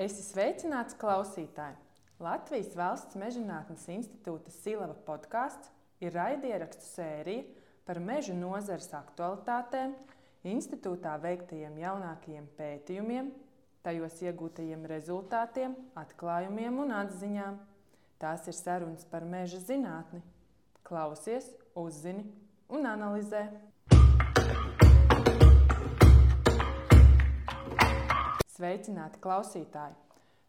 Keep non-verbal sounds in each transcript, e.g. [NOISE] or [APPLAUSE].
Esi sveicināts klausītāji! Latvijas Valsts Mežģinātnes institūta Silava podkāsts ir raidierakstu sērija par meža nozares aktualitātēm, institūtā veiktajiem jaunākajiem pētījumiem, tajos iegūtajiem rezultātiem, atklājumiem un atziņām. Tās ir sarunas par meža zinātni. Klausies, uzzini un analizē. Sveicināti klausītāji!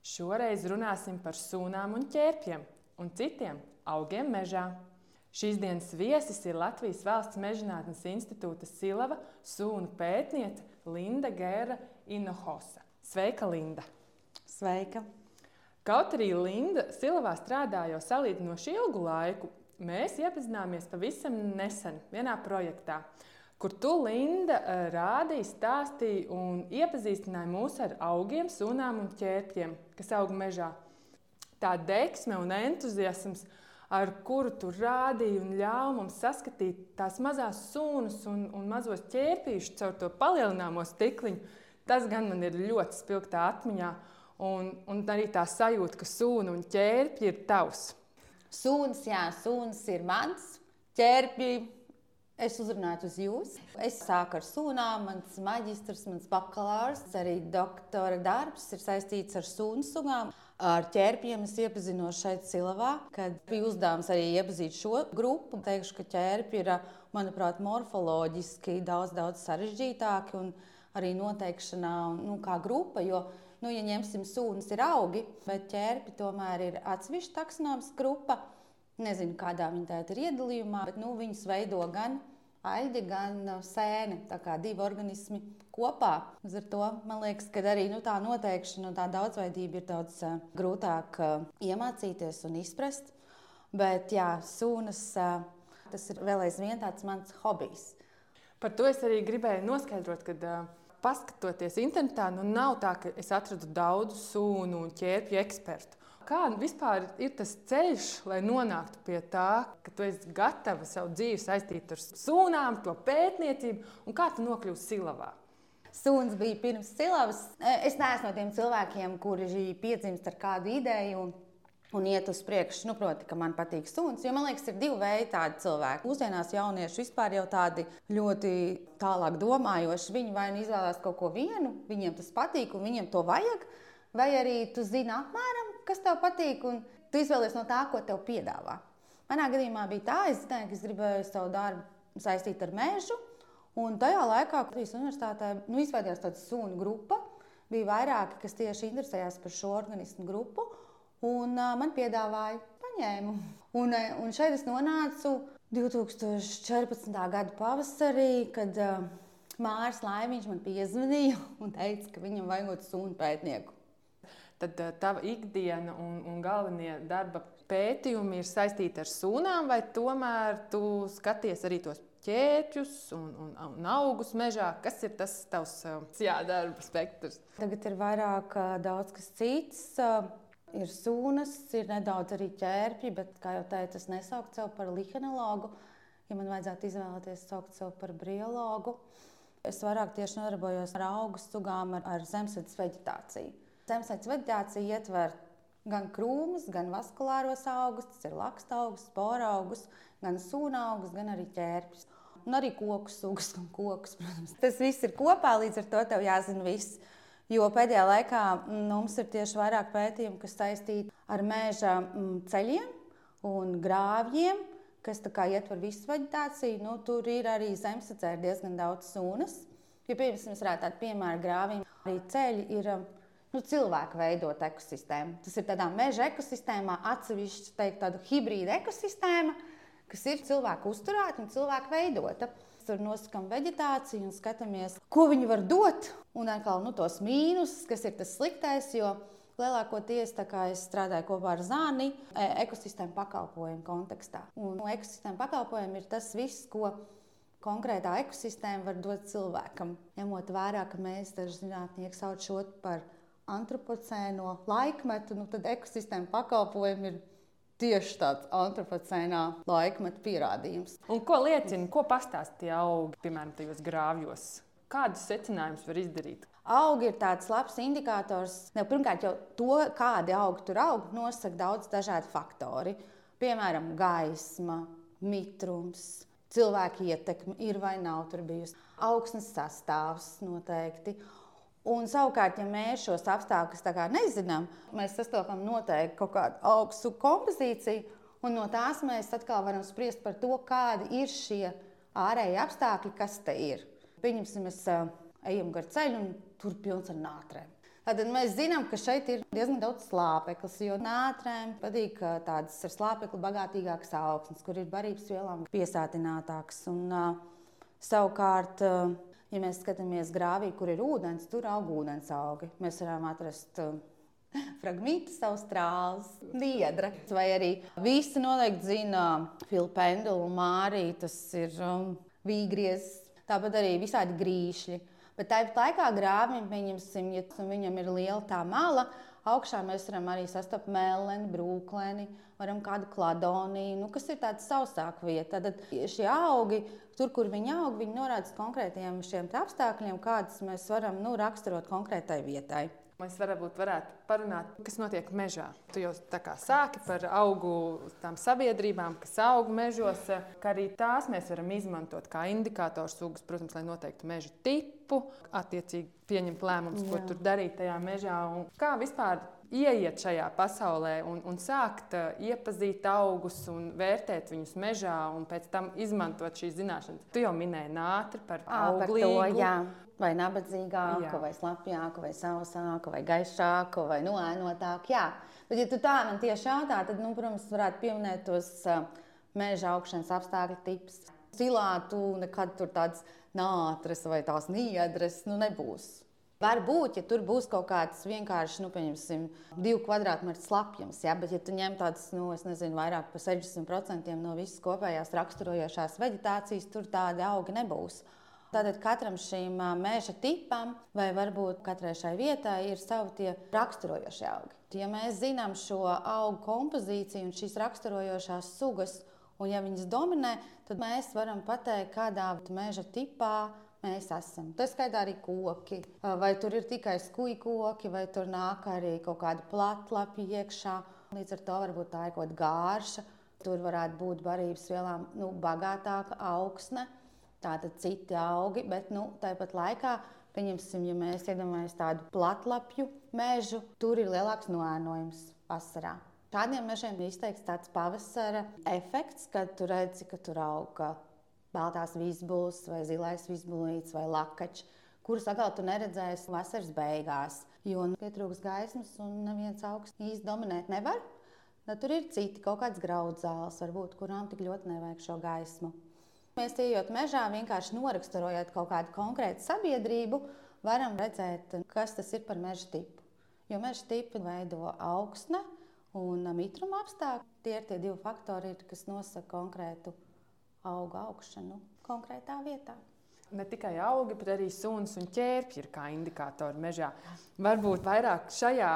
Šoreiz runāsim par sūnām un ķērpiem un citiem augiem mežā. Šīs dienas viesis ir Latvijas Valsts Mežģinātnes institūta Silava sūnu pētniece Linda Gēra Inohosa. Sveika, Linda! Sveika! Kaut arī Linda Silavā strādā jau salīdzinoši ilgu laiku, mēs iepazināmies pavisam nesen vienā projektā, kur tu, Linda, eh, rādīji, stāstīji un iepazīstināji mūs ar augiem, sunām un ķērpiem, kas aug mežā. Tā deksme un entuziasms, ar kuru tu rādīji un ļāvi mums saskatīt tās mazās sūnas un, un mazos ķērpīšus caur to palielināmo stikliņu, tas gan man ir ļoti spilgtā atmiņā. Un, un arī tā sajūta, ka sūna un ķērpji ir tavs. Sūns, jā, sūns ir mans, ķērpji Es uzrunāju uz jums. Es sāku ar sūnām, mans maģistrs, mans bakalaurs, arī doktora darbs ir saistīts ar sūnu sugām. Ar ķērpiem es iepazinos šeit Silavā, kad bija uzdevums arī iepazīt šo grupu. Teikšu, ka ķērpi ir, manuprāt, morfoloģiski daudz, daudz sarežģītāki un arī noteikšanā nu, kā grupa. Jo, nu, ja ņemsim sūnas, ir augi, bet ķērpi tomēr ir atsevišķa taksonomiska grupa. Nezinu, kādā viņi tādā ir iedalījumā, bet nu, viņus veido gan aļģe, gan uh, sēne. Tā kā divi organismi kopā. Uz ar to man liekas, ka arī nu, tā noteikšana un tā daudzveidība ir daudz uh, grūtāk uh, iemācīties un izprast. Bet jā, sūnas uh, tas ir vēl aizvien tāds mans hobijs. Par to es arī gribēju noskaidrot, kad uh, paskatoties internetā, nu nav tā, ka es atradu daudzu sūnu un ķērpju ekspertu. Kāda vispār ir tas ceļš, lai nonāktu pie tā, ka tu esi gatava savu dzīvi saistīt ar sūnām, to pētniecību, un kā tu nokļūsi silavā? Suns bija pirms silavas. Es neesmu no tiem cilvēkiem, kuri piedzimst ar kādu ideju. Un un iet uz priekšu. Nu, proti, ka man patīk suns. Jo man liekas, ir divi veidi tādi cilvēki. Mūsdienās jaunieši vispār jau tādi ļoti tālāk domājoši. Viņi vai nu izvēlās kaut ko vienu, viņiem tas patīk un viņiem to vajag. Vai arī tu zini apmēram, kas tev patīk, un tu izvēlies no tā, ko tev piedāvā. Manā gadījumā bija tā, es, zināju, ka es gribēju savu darbu saistīt ar mežu. Un tajā laikā, Latvijas universitātē nu, izveidojās tāda sunu grupa, bija vairāki, kas tieši interesējās par šo organismu grupu. Un uh, man piedāvāja, paņēmu. Un, un šeit es nonācu 2014. gada pavasarī, kad uh, Mārcis Laimiņš man piezvanīja un teica, ka viņam vajag sunu pētnieku tad uh, tava ikdiena un, un galvenie darba pētījumi ir saistīti ar sūnām, vai tomēr tu skaties arī tos ķēķus un, un, un augus mežā? Kas ir tas tavs uh, jā, darba spektrs? Tagad ir vairāk uh, daudz kas cits. Ir sūnas, ir nedaudz arī ķērpji, bet, kā jau teicu, es nesaucu sevi par lihenologu. Ja man vajadzētu izvēlēties, saukt sevi par biologu, es vairāk tieši nodarbojos ar augu sugām, ar, ar zemesēdzes vegetāciju. Zemesaites vegetācija ietver gan krūmus, gan vaskulāros augus, tas ir laksta augus, spora augus, gan sūna augus, gan arī ķērpus. Un arī koku sugas un kokus, protams. Tas viss ir kopā, līdz ar to tev jāzina viss. Jo pēdējā laikā mm, mums ir tieši vairāk pētījumu, kas saistīti ar meža mm, ceļiem un grāvjiem, kas ietver visu vegetāciju. Nu, tur ir arī zemesacē diezgan daudz sūnas. Ja, piemēram, mēs varētu tādu piemēru grāvjiem, arī ceļi ir nu, cilvēku veidot ekosistēmu. Tas ir tādā meža ekosistēmā, atsevišķa teikt, tāda hibrīda ekosistēma, kas ir cilvēku uzturēta un cilvēku veidota. Tur nosakām vegetāciju un skatāmies, ko viņi var dot. Un atkal nu, tos mīnus, kas ir tas sliktais. Jo lielākoties es strādāju kopā ar Zāni e, ekosistēmu pakalpojumu kontekstā. Un no ekosistēmu pakalpojumu ir tas viss, ko konkrētā ekosistēma var dot cilvēkam. Ņemot vērā, ka mēs daži zinātnieki sauc šo par antropocēno laikmetu, nu, tad ekosistēma pakalpojumi ir tieši tāds antropocēnā laikmeta pierādījums. Un ko liecina, ko pastāstīja augi, piemēram, tajos grāvjos? Kādus secinājumus var izdarīt? Augi ir tāds labs indikators. Ne, pirmkārt, jau to, kādi augi tur aug, nosaka daudz dažādu faktoru. Piemēram, gaisma, mitrums, cilvēka ietekme ir vai nav tur bijusi, augsnes sastāvs noteikti. Un savukārt, ja mēs šos apstākļus nezinām, mēs sastopam noteikti kaut kādu augstu kompozīciju, un no tās mēs atkal varam spriest par to, kādi ir šie ārēji apstākļi, kas te ir. Pieņemsim, mēs ejam gar ceļu un tur pilns ar nātrēm. Tad mēs zinām, ka šeit ir diezgan daudz slāpeklis, jo nātrēm patīk tādas ar slāpekli bagātīgākas augsnes, kur ir barības vielām piesātinātākas. Un, uh, savukārt, uh, ja mēs skatāmies grāvī, kur ir ūdens, tur aug ūdens augi. Mēs varam atrast [LAUGHS] uh, fragmentus, austrālus, niedra. Vai arī visi noteikti zina filpendulu, mārī, tas ir um, vīgriezs tāpat arī visādi grīšļi. Bet tāpat laikā grāvim, pieņemsim, ja viņam ir liela tā mala, augšā mēs varam arī sastapt melni, brūklēni, varam kādu kladoniju, nu, kas ir tāds sausāka vieta. Tad šie augi, tur, kur viņi aug, viņi norāda konkrētiem šiem apstākļiem, kādus mēs varam nu, raksturot konkrētai vietai. Mēs varbūt varētu parunāt, kas notiek mežā. Tu jau tā kā sāki par augu tām sabiedrībām, kas aug mežos, ka arī tās mēs varam izmantot kā indikātoru sugas, protams, lai noteiktu meža tipu, attiecīgi pieņemt lēmumus, ko tur darīt tajā mežā un kā vispār ieiet šajā pasaulē un, un sākt uh, iepazīt augus un vērtēt viņus mežā un pēc tam izmantot šīs zināšanas. Tu jau minēji nātri par auglīgu. Vai nabadzīgāku, Jā. vai slapjāku, vai sausāku, vai gaišāku, vai noēnotāku. Jā. Bet, ja tu tā man tieši jautā, tad, nu, protams, varētu pieminēt tos uh, meža augšanas apstākļu tipus. Silā tu nekad tur tāds nātris vai tās niedres nu, nebūs. Varbūt, ja tur būs kaut kāds vienkārši, nu, pieņemsim, divu kvadrātmetru slapjums, ja, bet, ja tu ņem tādas, nu, es nezinu, vairāk par 60% no visas kopējās raksturojošās vegetācijas, tur tādi augi nebūs. Tātad katram šīm meža tipam, vai varbūt katrai šai vietai, ir savi raksturojošie augi. Ja mēs zinām šo augu kompozīciju un šīs raksturojošās sugas, un ja viņas dominē, tad mēs varam pateikt, kādā meža tipā mēs esam. Tas skaitā arī koki. Vai tur ir tikai skuji koki, vai tur nāk arī kaut kāda platlapi iekšā. Līdz ar to varbūt tā ir kaut kāda gārša. Tur varētu būt barības vielām nu, bagātāka augsne tātad citi augi, bet nu, tāpat laikā, pieņemsim, ja mēs iedomājamies tādu platlapju mežu, tur ir lielāks noēnojums vasarā. Tādiem mežiem ir izteikts tāds pavasara efekts, kad tu redzi, ka tur aug baltās vizbulis, vai zilais vizbulīts, vai lakačs, kurus atkal tu neredzēsi vasaras beigās. Jo nu, pietrūks gaismas un neviens augsts īsti dominēt nevar. Tad tur ir citi kaut kāds graudzāles, varbūt, kurām tik ļoti nevajag šo gaismu. Mēs ejot mežā, vienkārši noraksturojot kaut kādu konkrētu sabiedrību, varam redzēt, kas tas ir par meža tipu. Jo meža tipu veido augsne un mitruma apstākļi. Tie ir tie divi faktori, kas nosaka konkrētu augu augšanu konkrētā vietā. Ne tikai augi, bet arī suns un ķērpji ir kā indikātori mežā. Varbūt vairāk šajā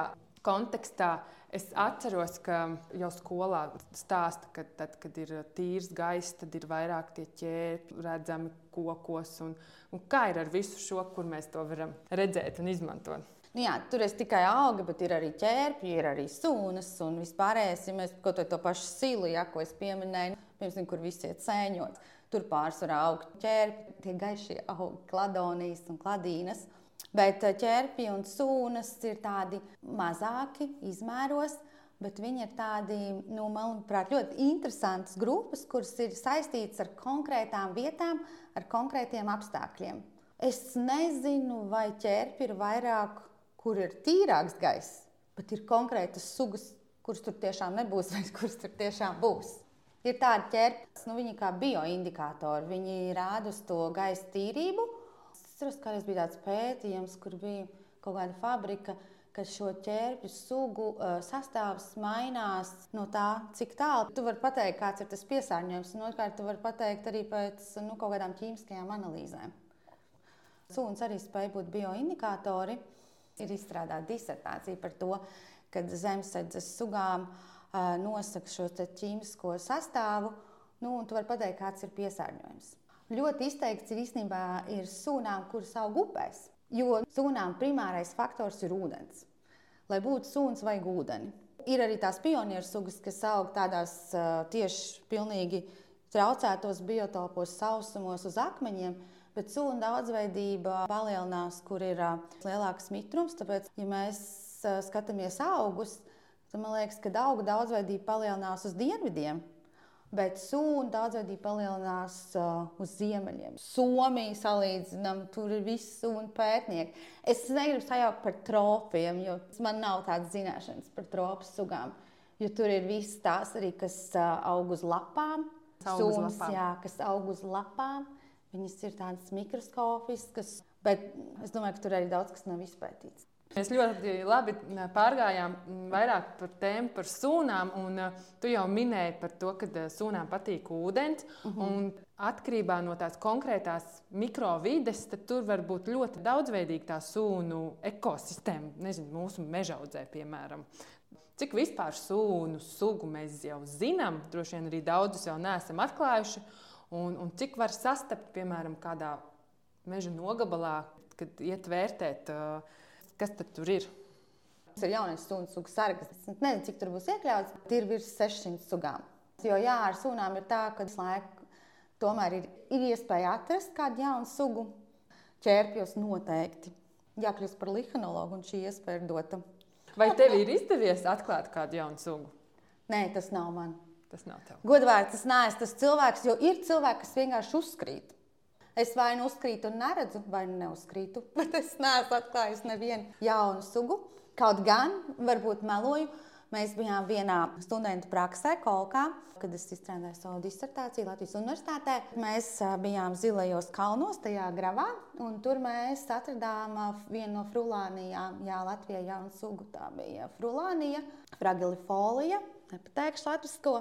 kontekstā Es atceros, ka jau skolā stāsta, ka tad, kad ir tīrs gaiss, tad ir vairāk tie ķēri redzami kokos. Un, un kā ir ar visu šo, kur mēs to varam redzēt un izmantot? Nu jā, tur ir tikai auga, bet ir arī ķērpji, ir arī sūnas un vispārējais. Ja mēs kaut ko to pašu silu, ja, ko es pieminēju, piemēram, kur viss ir sēņots, tur pārsvarā aug ķērpji, tie gaišie augi, kladonijas un kladīnas. Bet eh, ķērpji un sūnas ir tādi mazāki izmēros, bet viņi ir tādi, nu, manuprāt, ļoti interesantas grupas, kuras ir saistītas ar konkrētām vietām, ar konkrētiem apstākļiem. Es nezinu, vai ķērpi ir vairāk, kur ir tīrāks gaiss, bet ir konkrētas sugas, kuras tur tiešām nebūs, [LAUGHS] vai kuras tur tiešām būs. Ir tādi ķērpi, nu, viņi kā bioindikātori, viņi rāda uz to gaisa tīrību atceros, ka bija tāds pētījums, kur bija kaut kāda fabrika, ka šo ķērpju sugu uh, sastāvs mainās no tā, cik tālu. Tu vari pateikt, kāds ir tas piesārņojums, un otrkārt, tu vari pateikt arī pēc nu, kaut kādām ķīmiskajām analīzēm. Suns arī spēja būt bioindikātori. Ir izstrādāta disertācija par to, ka zemesēdzes sugām uh, nosaka šo ķīmisko sastāvu, nu, un tu vari pateikt, kāds ir piesārņojums. ļoti izteikts ir īstenībā ir sūnām, kuras aug upēs. Jo sūnām primārais faktors ir ūdens. Lai būtu sūns, vajag ūdeni. Ir arī tās pionieru sugas, kas aug tādās uh, tieši pilnīgi traucētos biotopos, sausumos, uz akmeņiem. Bet sūnu daudzveidība palielinās, kur ir lielāks mitrums. Tāpēc, ja mēs skatāmies augus, tad man liekas, ka auga daudzveidība palielinās uz dienvidiem bet sūnu daudzveidība palielinās uh, uz ziemeļiem. Somija salīdzinām, tur ir visi sunu pētnieki. Es negribu sajaukt par tropiem, jo man nav tādas zināšanas par tropu sugām. Jo tur ir viss tās arī, kas uh, aug uz lapām. Sunas, jā, kas aug uz lapām. Viņas ir tādas mikroskopiskas, bet es domāju, ka tur arī daudz kas nav izpētīts. Mēs ļoti labi pārgājām vairāk par tēmu par sūnām. Un, uh, tu jau minēji par to, ka uh, sūnām patīk ūdens. Uh mhm. -huh. Atkarībā no tās konkrētās mikrovides, tur var būt ļoti daudzveidīga tā sūnu ekosistēma. Nezinu, mūsu mežaudzē, piemēram. Cik vispār sūnu sugu mēs jau zinām, droši vien arī daudzus jau neesam atklājuši. Un, un cik var sastapt, piemēram, kādā meža nogabalā, kad iet vērtēt. Uh, Kas tur ir? Tas ir jaunais suņu sugu saraksts. Es nezinu, cik tur būs iekļauts. Ir virs 600 sugām. Jo jā, ar sunām ir tā, ka laiku tomēr ir, ir iespēja atrast kādu jaunu sugu. Čērpjos noteikti jākļūst par lihanologu, un šī iespēja ir dota. Vai tev ir izdevies atklāt kādu jaunu sugu? Nē, tas nav man. Tas nav tev. Godvārds, tas neesmu tas cilvēks, jo ir cilvēki, kas vienkārši uzkrīt. Es vai nu uzkrītu un neredzu, vai nu neuzkrītu, [LAUGHS] bet es neesmu atklājis nevienu jaunu sugu. Kaut gan, varbūt meloju, mēs bijām vienā studentu praksē, Kolkā, kad es izstrādāju savu disertāciju Latvijas Universitātē. Mēs bijām zilajos kalnos, tajā gravā, un tur mēs atradām vienu no frulānijām. Jā, Latvijā jaunu sugu tā bija frulānija, fragilifolija, nepateikšu latvisko.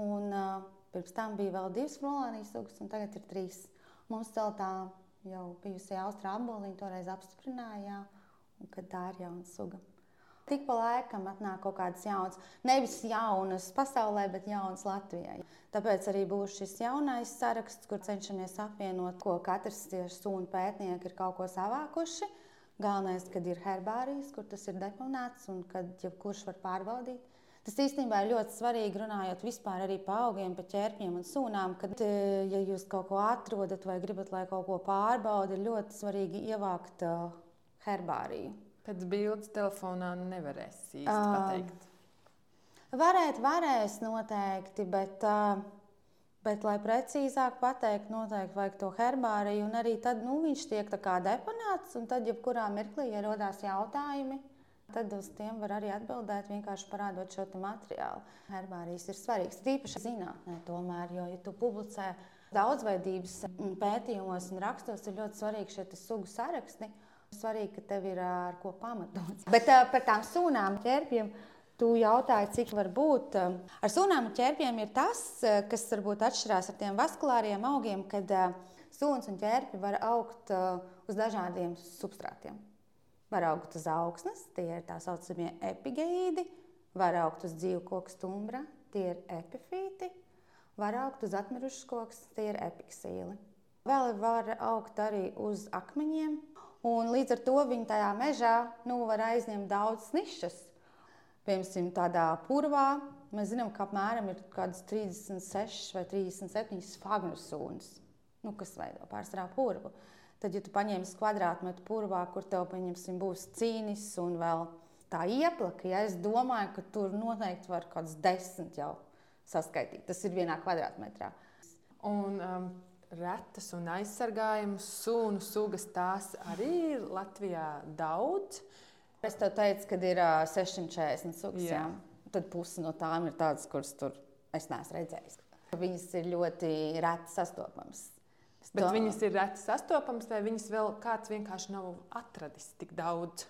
Un uh, pirms tam bija vēl divas frulānijas sugas, un tagad ir trīs. Mums celtā jau bijusī austrā apboliņa toreiz apstiprināja, ka tā ir jauna suga. Tik pa laikam atnāk kaut kādas jaunas, nevis jaunas pasaulē, bet jaunas Latvijai. Tāpēc arī būs šis jaunais saraksts, kur cenšamies apvienot, ko katrs tieši sunu pētnieki ir kaut ko savākuši. Galvenais, kad ir herbārijas, kur tas ir deponēts un kad jebkurš var pārbaudīt. Tas īstenībā ir ļoti svarīgi runājot vispār arī par augiem, par ķērpiem un sūnām. Kad, e, ja jūs kaut ko atrodat vai gribat, lai kaut ko pārbauda, ir ļoti svarīgi ievākt uh, herbāriju. Pēc bildes telefonā nevarēs īsti uh, pateikt. Varēt, varēs noteikti, bet, uh, bet lai precīzāk pateikt, noteikti vajag to herbāriju. Un arī tad nu, viņš tiek deponēts, un tad jebkurā mirklī, ja rodās jautājumi, Tad uz tiem var arī atbildēt, vienkārši parādot šo materiālu. Herbārijas ir svarīgs, tīpaši zinātnē, tomēr, jo, ja tu publicē daudzveidības pētījumos un rakstos, ir ļoti svarīgi šie sugu saraksti. Svarīgi, ka tev ir ar ko pamatots. [LAUGHS] Bet par tām sūnām, ķērpiem. Tu jautāji, cik var būt. Ar sunām un ķērpiem ir tas, kas varbūt atšķirās ar tiem vaskulāriem augiem, kad suns un ķērpi var augt uz dažādiem substrātiem. Var augt uz augsnes, tie ir tā saucamie epigeīdi, var augt uz dzīvu koku stumbra, tie ir epifīti, var augt uz atmirušas koks, tie ir epiksīli. Vēl var augt arī uz akmeņiem, un līdz ar to viņi tajā mežā nu, var aizņemt daudz nišas. Piemēram, tādā purvā mēs zinām, ka apmēram ir kaut kādas 36 vai 37 fagnu sūnas, nu, kas veido pārsvarā purvu. Tad, ja tu paņemsi kvadrātmetru purvā, kur tev būs cīnis un vēl tā ieplaka, ja es domāju, ka tur noteikti var kaut kāds desmit jau saskaitīt. Tas ir vienā kvadrātmetrā. Un, um, retas un aizsargājamas sunu sugas, tās arī ir Latvijā daudz. Es tev teicu, ka ir uh, 640 sugas. Jā. Jā. Tad pusi no tām ir tādas, kuras tur es neesmu redzējis. Viņas ir ļoti reti sastopamas. Bet tā. viņas ir reti sastopamas, vai viņas vēl kāds vienkārši nav atradis tik daudz?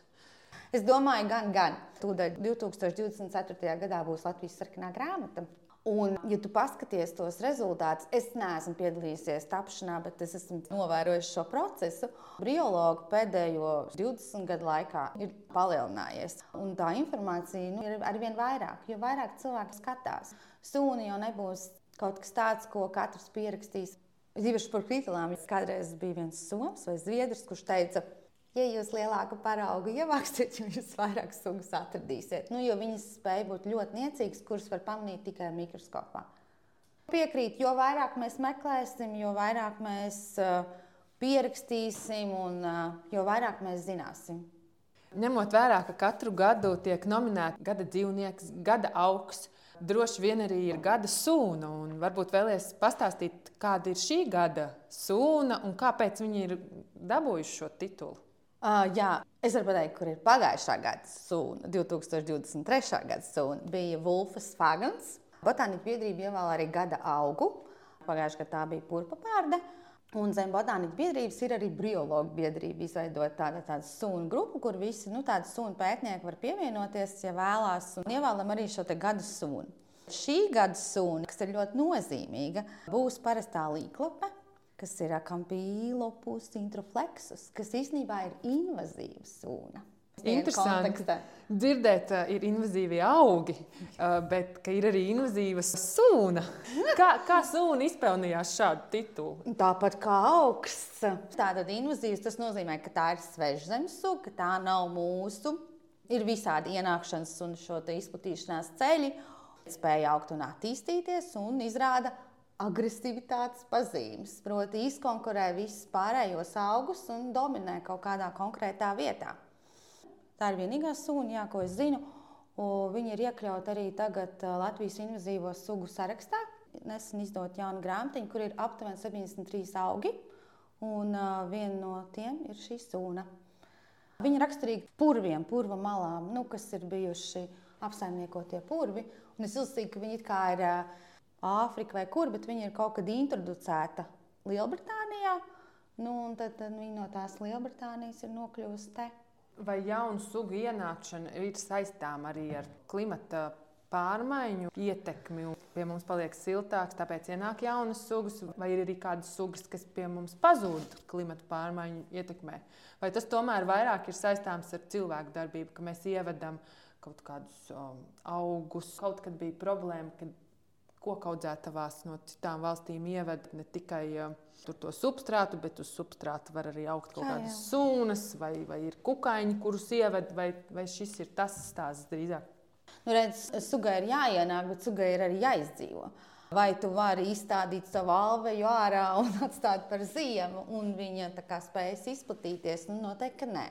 Es domāju, gan, gan. Tūdaļ 2024. gadā būs Latvijas sarkanā grāmata. Un, ja tu paskaties tos rezultātus, es neesmu piedalījies tapšanā, bet es esmu novērojis šo procesu. Biologu pēdējo 20 gadu laikā ir palielinājies. Un tā informācija nu, ir arvien vairāk, jo vairāk cilvēku skatās. Sūni jau nebūs kaut kas tāds, ko katrs pierakstīs Zīvešu par krītalām. Kādreiz bija viens soms vai zviedrs, kurš teica, ja jūs lielāku paraugu ievāksiet, [LAUGHS] jūs vairāk sugas atradīsiet. Nu, jo viņas spēja būt ļoti niecīgas, kuras var pamanīt tikai mikroskopā. Piekrīt, jo vairāk mēs meklēsim, jo vairāk mēs uh, pierakstīsim un uh, jo vairāk mēs zināsim. Ņemot vērā, ka katru gadu tiek nominēta gada dzīvnieks, gada augs, droši vien arī ir gada sūna. Varbūt vēlēs pastāstīt, kāda ir šī gada sūna un kāpēc viņi ir dabūjuši šo titulu. Uh, jā, es varu pateikt, kur ir pagājušā gada sūna. 2023. gada sūna bija Wolfas Fagans. Botānika biedrība ievēl arī gada augu. Pagājušajā gadā tā bija purpa pārde. Un zem botānikas biedrības ir arī biologu biedrība. Izveidot tādu, tādu sunu grupu, kur visi nu, tādi sunu pētnieki var pievienoties, ja vēlās. Un ievēlam arī šo gada sunu. Šī gada suna, kas ir ļoti nozīmīga, būs parastā līklape, kas ir akampīlopus introflexus, kas īstenībā ir invazīva suna. Interesanti dzirdēt, ka ir invazīvi augi, bet ka ir arī invazīva sūna. Kā, kā sūna izpelnījās šādu titulu? Tāpat kā augsts. Tātad invazīvs tas nozīmē, ka tā ir svežzemes suga, ka tā nav mūsu. Ir visādi ienākšanas un šo izplatīšanās ceļi, spēja augt un attīstīties un izrāda agresivitātes pazīmes. Proti, izkonkurē visus pārējos augus un dominē kaut kādā konkrētā vietā. Tā ir vienīgā sūna, jā, ko es zinu. Viņa ir iekļauta arī tagad Latvijas invazīvo sugu sarakstā. Nesen izdot jaunu grāmatiņu, kur ir aptuveni 73 augi, un uh, viena no tiem ir šī sūna. Viņa raksturīga purviem, purva malām, nu, kas ir bijuši apsaimniekotie purvi. Un es uzskatu, ka viņi ir uh, Āfrika vai kur, bet viņi ir kaut kad introducēta Lielbritānijā. Nu, tad, tad viņi no tās Lielbritānijas ir nokļuvusi te. Vai jaunu sugu ienākšana ir saistāma arī ar klimata pārmaiņu ietekmi? Pie mums paliek siltāks, tāpēc ienāk jaunas sugas, vai ir arī kādas sugas, kas pie mums pazūd klimata pārmaiņu ietekmē? Vai tas tomēr vairāk ir saistāms ar cilvēku darbību, ka mēs ievedam kaut kādus um, augus? Kaut kad bija problēma, kad koku audzētavās no citām valstīm ieved ne tikai uh, tur to substrātu, bet uz substrāta var arī augt kaut kādas sūnas, vai, vai ir kukaiņi, kurus ieved, vai, vai šis ir tas stāsts drīzāk? Nu, redz, sugai ir jāienāk, bet sugai ir arī jāizdzīvo. Vai tu vari izstādīt savu alveju ārā [LAUGHS] un atstāt par ziemu, un viņa spējas izplatīties? Nu, noteikti, ka nē.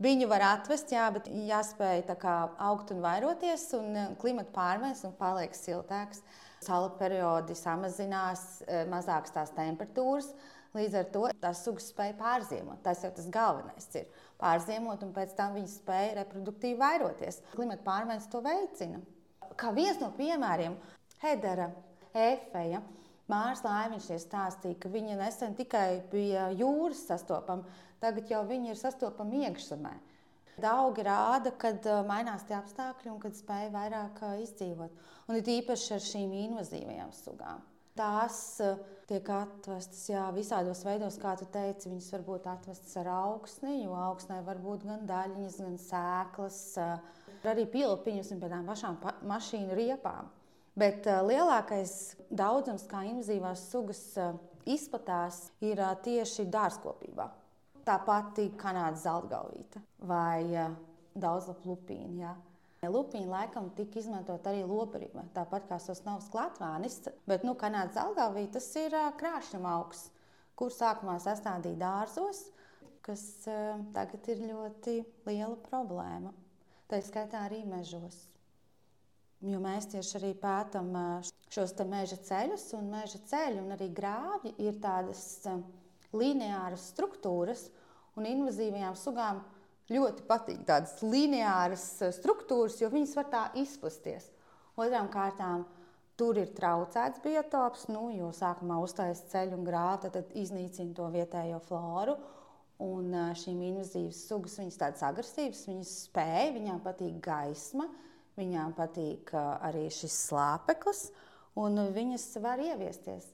Viņu var atvest, jā, bet jāspēj kā, augt un vairoties, un eh, klimata pārmaiņas un paliek siltāks. Saula periodi samazinās, e, mazākas tās temperatūras. Līdz ar to tās sugas spēja pārziemot. Tas jau tas galvenais ir. Pārziemot, un pēc tam viņas spēja reproduktīvi vairoties. Klimata pārmaiņas to veicina. Kā viens no piemēriem, Hedera, Efeja. Mārcis Lāviņš stāstīja, ka viņa nesen tikai bija jūras sastopama, tagad jau viņa ir sastopama iekšzemē. Daugi rāda, kad mainās tie apstākļi un kad spēja vairāk izdzīvot. Un ir īpaši ar šīm invazīvajām sugām. Tās tiek atvestas jā, visādos veidos, kā tu teici. Viņas var būt atvestas ar augsni, jo augsnē var būt gan daļiņas, gan sēklas, arī pilpiņus un pēc tām pašām pa mašīnu riepām. Bet lielākais daudzums, kā invazīvās sugas izplatās, ir tieši dārzkopībā tā pati kanādas zeltgalvīte vai uh, daudzlapu lupīna. Ja. Lupīna laikam tika izmantot arī lobarībā, tāpat kā sosnovs klatvānis, bet nu, kanādas zeltgalvīte tas ir uh, krāšņam augs, kur sākumā sastādīja dārzos, kas uh, tagad ir ļoti liela problēma. Tā ir skaitā arī mežos. Jo mēs tieši arī pētām šos meža ceļus, un meža ceļi un arī grāvji ir tādas lineāras struktūras, un invazīvajām sugām ļoti patīk tādas lineāras eh, struktūras, jo viņas var tā izplasties. Otrām kārtām tur ir traucēts biotops, nu, jo sākumā uzstājas ceļu un grāta, tad iznīcina to vietējo floru. Un eh, šīm invazīvas sugas, viņas tādas agresīvas, viņas spēj, viņām patīk gaisma, viņām patīk eh, arī šis slāpeklis, un viņas var ieviesties.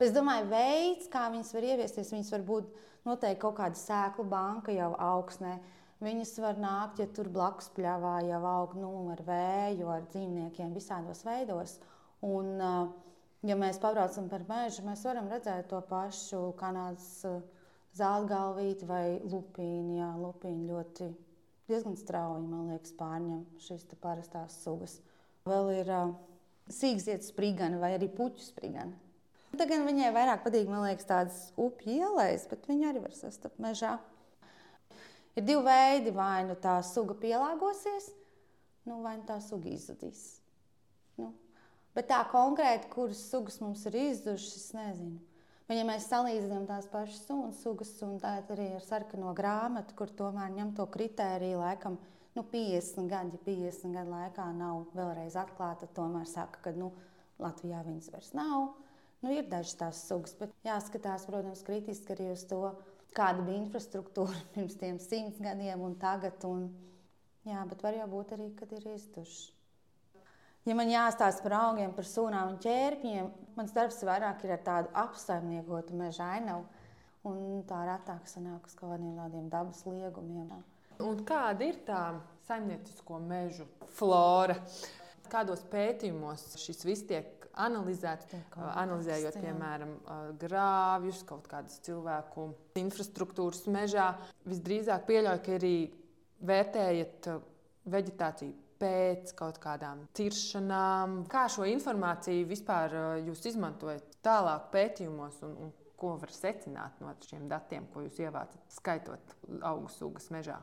Bet es domāju, veids, kā viņas var ieviesties, viņas var būt noteikti kaut kāda sēklu banka jau augsnē. Viņas var nākt, ja tur blakus pļāvā jau aug nu, ar vēju, ar dzīvniekiem, visādos veidos. Un, uh, Ja mēs pabraucam par mežu, mēs varam redzēt to pašu kanādas uh, zeltgalvīti vai lupīnu. Jā, lupīnu ļoti diezgan strauji, man liekas, pārņem šīs parastās sugas. Vēl ir uh, sīkzietas sprigana vai arī puķu sprigana. Tagad viņai vairāk patīk, man liekas, tādas upju ielas, bet viņa arī var sastapt mežā. Ir divi veidi, vai nu tā suga pielāgosies, nu, vai nu tā suga izzudīs. Nu, Bet tā konkrēti, kuras sugas mums ir izdušas, es nezinu. Bet, ja mēs salīdzinām tās pašas sunas, sugas, un tā arī ir sarkano grāmatu, kur tomēr ņem to kritēriju, laikam, nu, 50 gadi, ja 50 gadu laikā nav vēlreiz atklāta, tomēr saka, ka nu, Latvijā viņas vairs nav. Nu, ir dažas tās sugas, bet jāskatās, protams, kritiski arī uz to, kāda bija infrastruktūra [LAUGHS] pirms tiem simts gadiem un tagad. Un, jā, bet var jau būt arī, kad ir izdušas. Ja man jāstāsta par augiem, par sūnām un ķērpiem, mans darbs vairāk ir ar tādu apsaimniekotu meža ainavu. Un tā retāk sanāk uz kaut kādiem tādiem dabas liegumiem. Un kāda ir tā saimniecisko mežu flora? Kādos pētījumos šis viss tiek analizēts? Analizējot, piemēram, grāvjus, kaut kādas cilvēku infrastruktūras mežā, visdrīzāk pieļauju, ka arī vērtējat vegetāciju pēc kaut kādām tiršanām. Kā šo informāciju vispār uh, jūs izmantojat tālāk pētījumos un, un ko var secināt no šiem datiem, ko jūs ievācat, skaitot augu sugas mežā?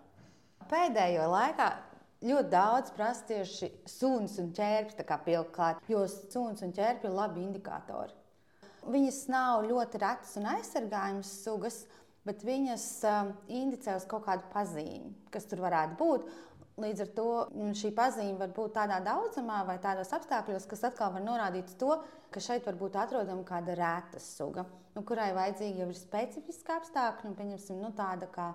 Pēdējo laikā ļoti daudz prasa tieši suns un ķērpes pielikt klāt, jo suns un ķērpi ir labi indikatori. Viņas nav ļoti retas un aizsargājamas sugas, bet viņas um, indicē uz kaut kādu pazīmi, kas tur varētu būt. Līdz ar to mm, šī pazīme var būt tādā daudzumā vai tādos apstākļos, kas atkal var norādīt to, ka šeit var būt atrodama kāda rēta suga, nu, kurai vajadzīgi jau ir specifiski apstākļi, un pieņemsim, nu, tāda kā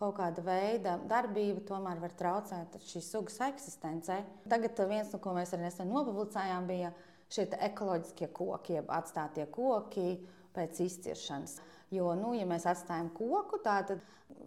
kaut kāda veida darbība tomēr var traucēt šīs sugas eksistencē. Tagad viens, no ko mēs arī nesen nopublicējām, bija šie ekoloģiskie koki, jeb atstātie koki pēc izciršanas. Jo, nu, ja mēs atstājam koku, tad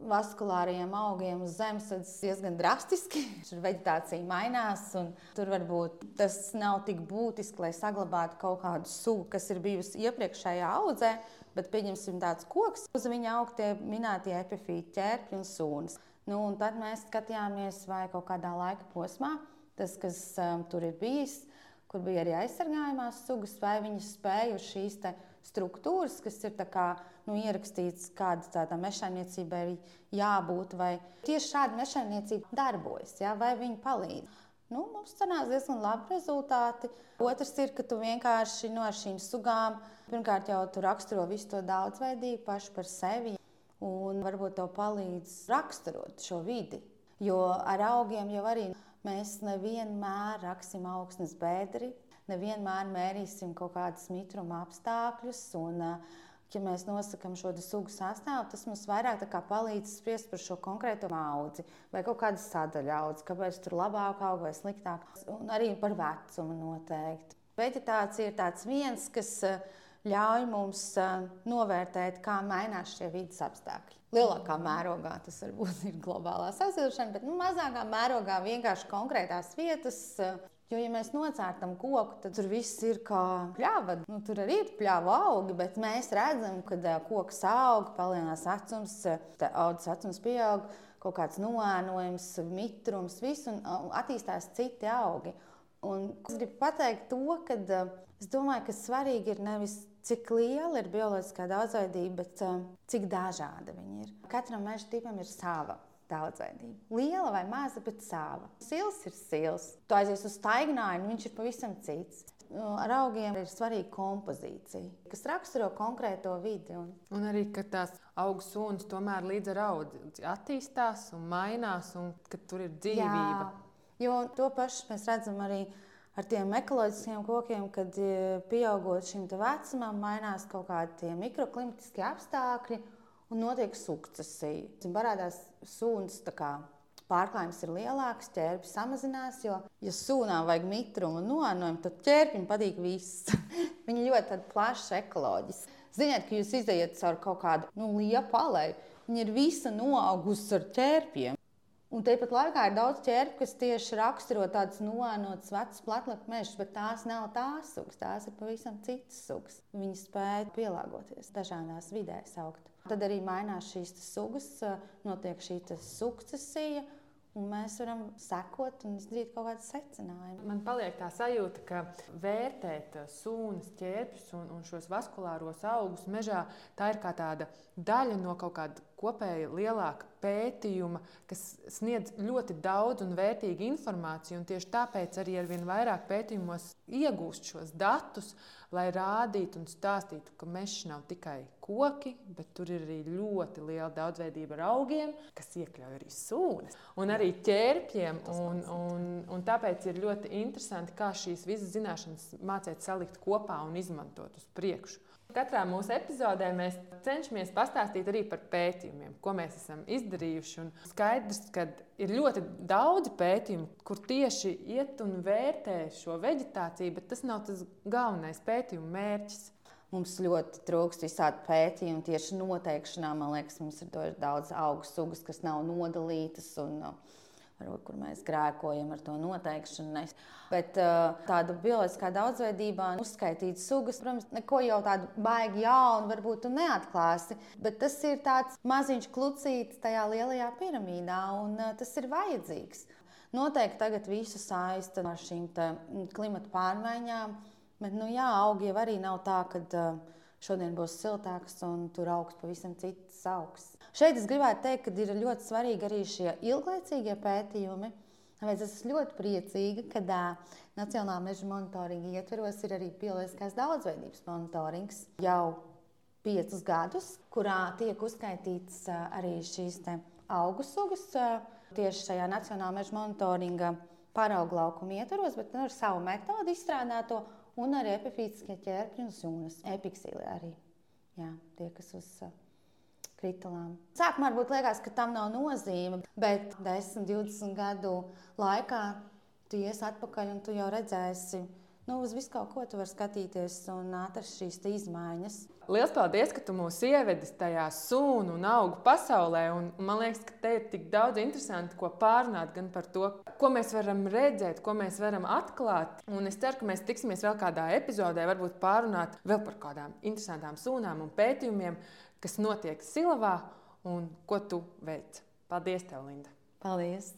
vaskulāriem augiem uz zemes tas diezgan drastiski. [LAUGHS] Tur vegetācija mainās, un tur varbūt tas nav tik būtiski, lai saglabātu kaut kādu sugu, kas ir bijusi iepriekšējā audzē. Bet pieņemsim tāds koks, uz viņa aug tie minētie epifīti, ķērpļi un sūnas. Nu, un tad mēs skatījāmies, vai kaut kādā laika posmā tas, kas um, tur ir bijis, kur bija arī aizsargājumās sugas, vai viņas spēja uz šīs struktūras, kas ir kā, nu, ierakstīts, kāda tāda mežsaimniecība ir jābūt, vai tieši šāda mežsaimniecība darbojas, ja, vai viņi palīdz. Nu, mums sanāca diezgan labi rezultāti. Otrs ir, ka tu vienkārši no nu, šīm sugām, pirmkārt, jau tur raksturo visu to daudzveidību pašu par sevi, un varbūt tev palīdz raksturot šo vidi. Jo ar augiem jau arī mēs nevienmēr raksim augsnes bēdri, nevienmēr mērīsim kaut kādas mitruma apstākļus. Un, ja mēs nosakām šo sugu sastāvu, tas mums vairāk palīdz spriest par šo konkrēto audzi vai kaut kādu sadaļu audzi, kāpēc tur labāk aug vai sliktāk. Un arī par vecumu noteikti. Vegetācija ir tāds viens, kas ļauj mums novērtēt, kā mainās šie vidas apstākļi. Lielākā mērogā tas varbūt ir globālā sasilšana, bet nu, mazākā mērogā vienkārši konkrētās vietas Jo, ja mēs nocērtam koku, tad tur viss ir kā pļāva. Nu, tur arī ir pļāva augi, bet mēs redzam, ka koks aug, palielinās vecums, audzes vecums pieaug, kaut kāds noēnojums, mitrums, viss, un attīstās citi augi. Un es gribu pateikt to, ka es domāju, ka svarīgi ir nevis cik liela ir bioloģiskā daudzveidība, bet cik dažāda viņa ir. Katram meža tipam ir sava daudzveidība. Liela vai maza, bet sāva. Sils ir sils. Tu aizies uz staigājumu, viņš ir pavisam cits. Nu, ar augiem ir svarīga kompozīcija, kas raksturo konkrēto vidi. Un, un arī, ka tās augu sunas tomēr līdz ar audzi attīstās un mainās, un ka tur ir dzīvība. Jā, jo to pašu mēs redzam arī ar tiem ekoloģiskiem kokiem, kad e, pieaugot šim vecumam, mainās kaut kādi mikroklimatiskie apstākļi un notiek sukcesija. Parādās suns, pārklājums ir lielāks, ķērpes samazinās. Jo, ja sūnām vajag mitrumu un noanojumu, tad ķērpim patīk viss. [LAUGHS] Viņi ļoti plaši ekoloģiski. Ziniet, ka jūs izējat caur kaut kādu nu, liepu alēju, viņa ir visa noaugusi ar ķērpiem. Un tāpat laikā ir daudz ķērpu, kas tieši raksturo tādas noēnotas vecas platlapu mežus, bet tās nav tās sugas, tās ir pavisam citas sugas. Viņi spēja pielāgoties dažādās vidēs augt. Tad arī mainās šīs sugas, notiek šī sukcesija. Un mēs varam sekot un izdarīt kaut kādus secinājumus. Man paliek tā sajūta, ka vērtēt sūnas, ķēpjus un, un šos vaskulāros augus mežā, tā ir kā tāda daļa no kaut kāda kopēja lielāka pētījuma, kas sniedz ļoti daudz un vērtīgu informāciju. Un tieši tāpēc arī ar vien vairāk pētījumos iegūst šos datus, lai rādītu un stāstītu, ka mežs nav tikai koki, bet tur ir arī ļoti liela daudzveidība ar augiem, kas iekļauj arī sūnas un arī ķērpiem. Un, un, un tāpēc ir ļoti interesanti, kā šīs visas zināšanas mācīt salikt kopā un izmantot uz priekšu. Katrā mūsu epizodē mēs cenšamies pastāstīt arī par pētījumiem, ko mēs esam izdarījuši. Un skaidrs, ka ir ļoti daudz pētījumu, kur tieši iet un vērtē šo vegetāciju, bet tas nav tas galvenais pētījuma mērķis. Mums ļoti trūkst visādi pētījumi tieši noteikšanā. Man liekas, mums ir daudz augu sugas, kas nav nodalītas. Un, uh, varbūt, kur mēs grēkojam ar to noteikšanu. Bet uh, tāda bioloģiskā daudzveidībā uzskaitīt sugas, protams, neko jau tādu baigi jaunu varbūt neatklāsi. Bet tas ir tāds maziņš klucītis tajā lielajā piramīdā, un uh, tas ir vajadzīgs. Noteikti tagad visu saista ar šīm mm, klimata pārmaiņām, bet nu, jā, augi jau arī nav tā, ka uh, šodien būs siltāks un tur augs pavisam cits augs. Šeit es gribētu teikt, ka ir ļoti svarīgi arī šie ilglaicīgie pētījumi. Tāpēc es esmu ļoti priecīga, ka uh, Nacionālā meža monitoringa ietveros ir arī bioloģiskās daudzveidības monitorings jau piecus gadus, kurā tiek uzskaitīts uh, arī šīs augu sugas uh, tieši šajā Nacionālā meža monitoringa paraugu laukuma ietveros, bet nu, ar savu metodi izstrādāto un arī epifītiskie ķērpļi un sunas, epiksīli arī. Jā, tie, kas uz uh, kritalām. Sākumā varbūt liekas, ka tam nav nozīme, bet 10, 20 gadu laikā tu ies atpakaļ un tu jau redzēsi. Nu, uz visu kaut ko tu vari skatīties un atrast šīs izmaiņas. Lielas paldies, ka tu mūs ievedis tajā sunu un augu pasaulē. Un man liekas, ka te ir tik daudz interesantu, ko pārunāt gan par to, ko mēs varam redzēt, ko mēs varam atklāt. Un es ceru, ka mēs tiksimies vēl kādā epizodē, varbūt pārunāt vēl par kādām interesantām sunām un pētījumiem, kas notiek Silavā un ko tu veic. Paldies, tev, Linda! Paldies!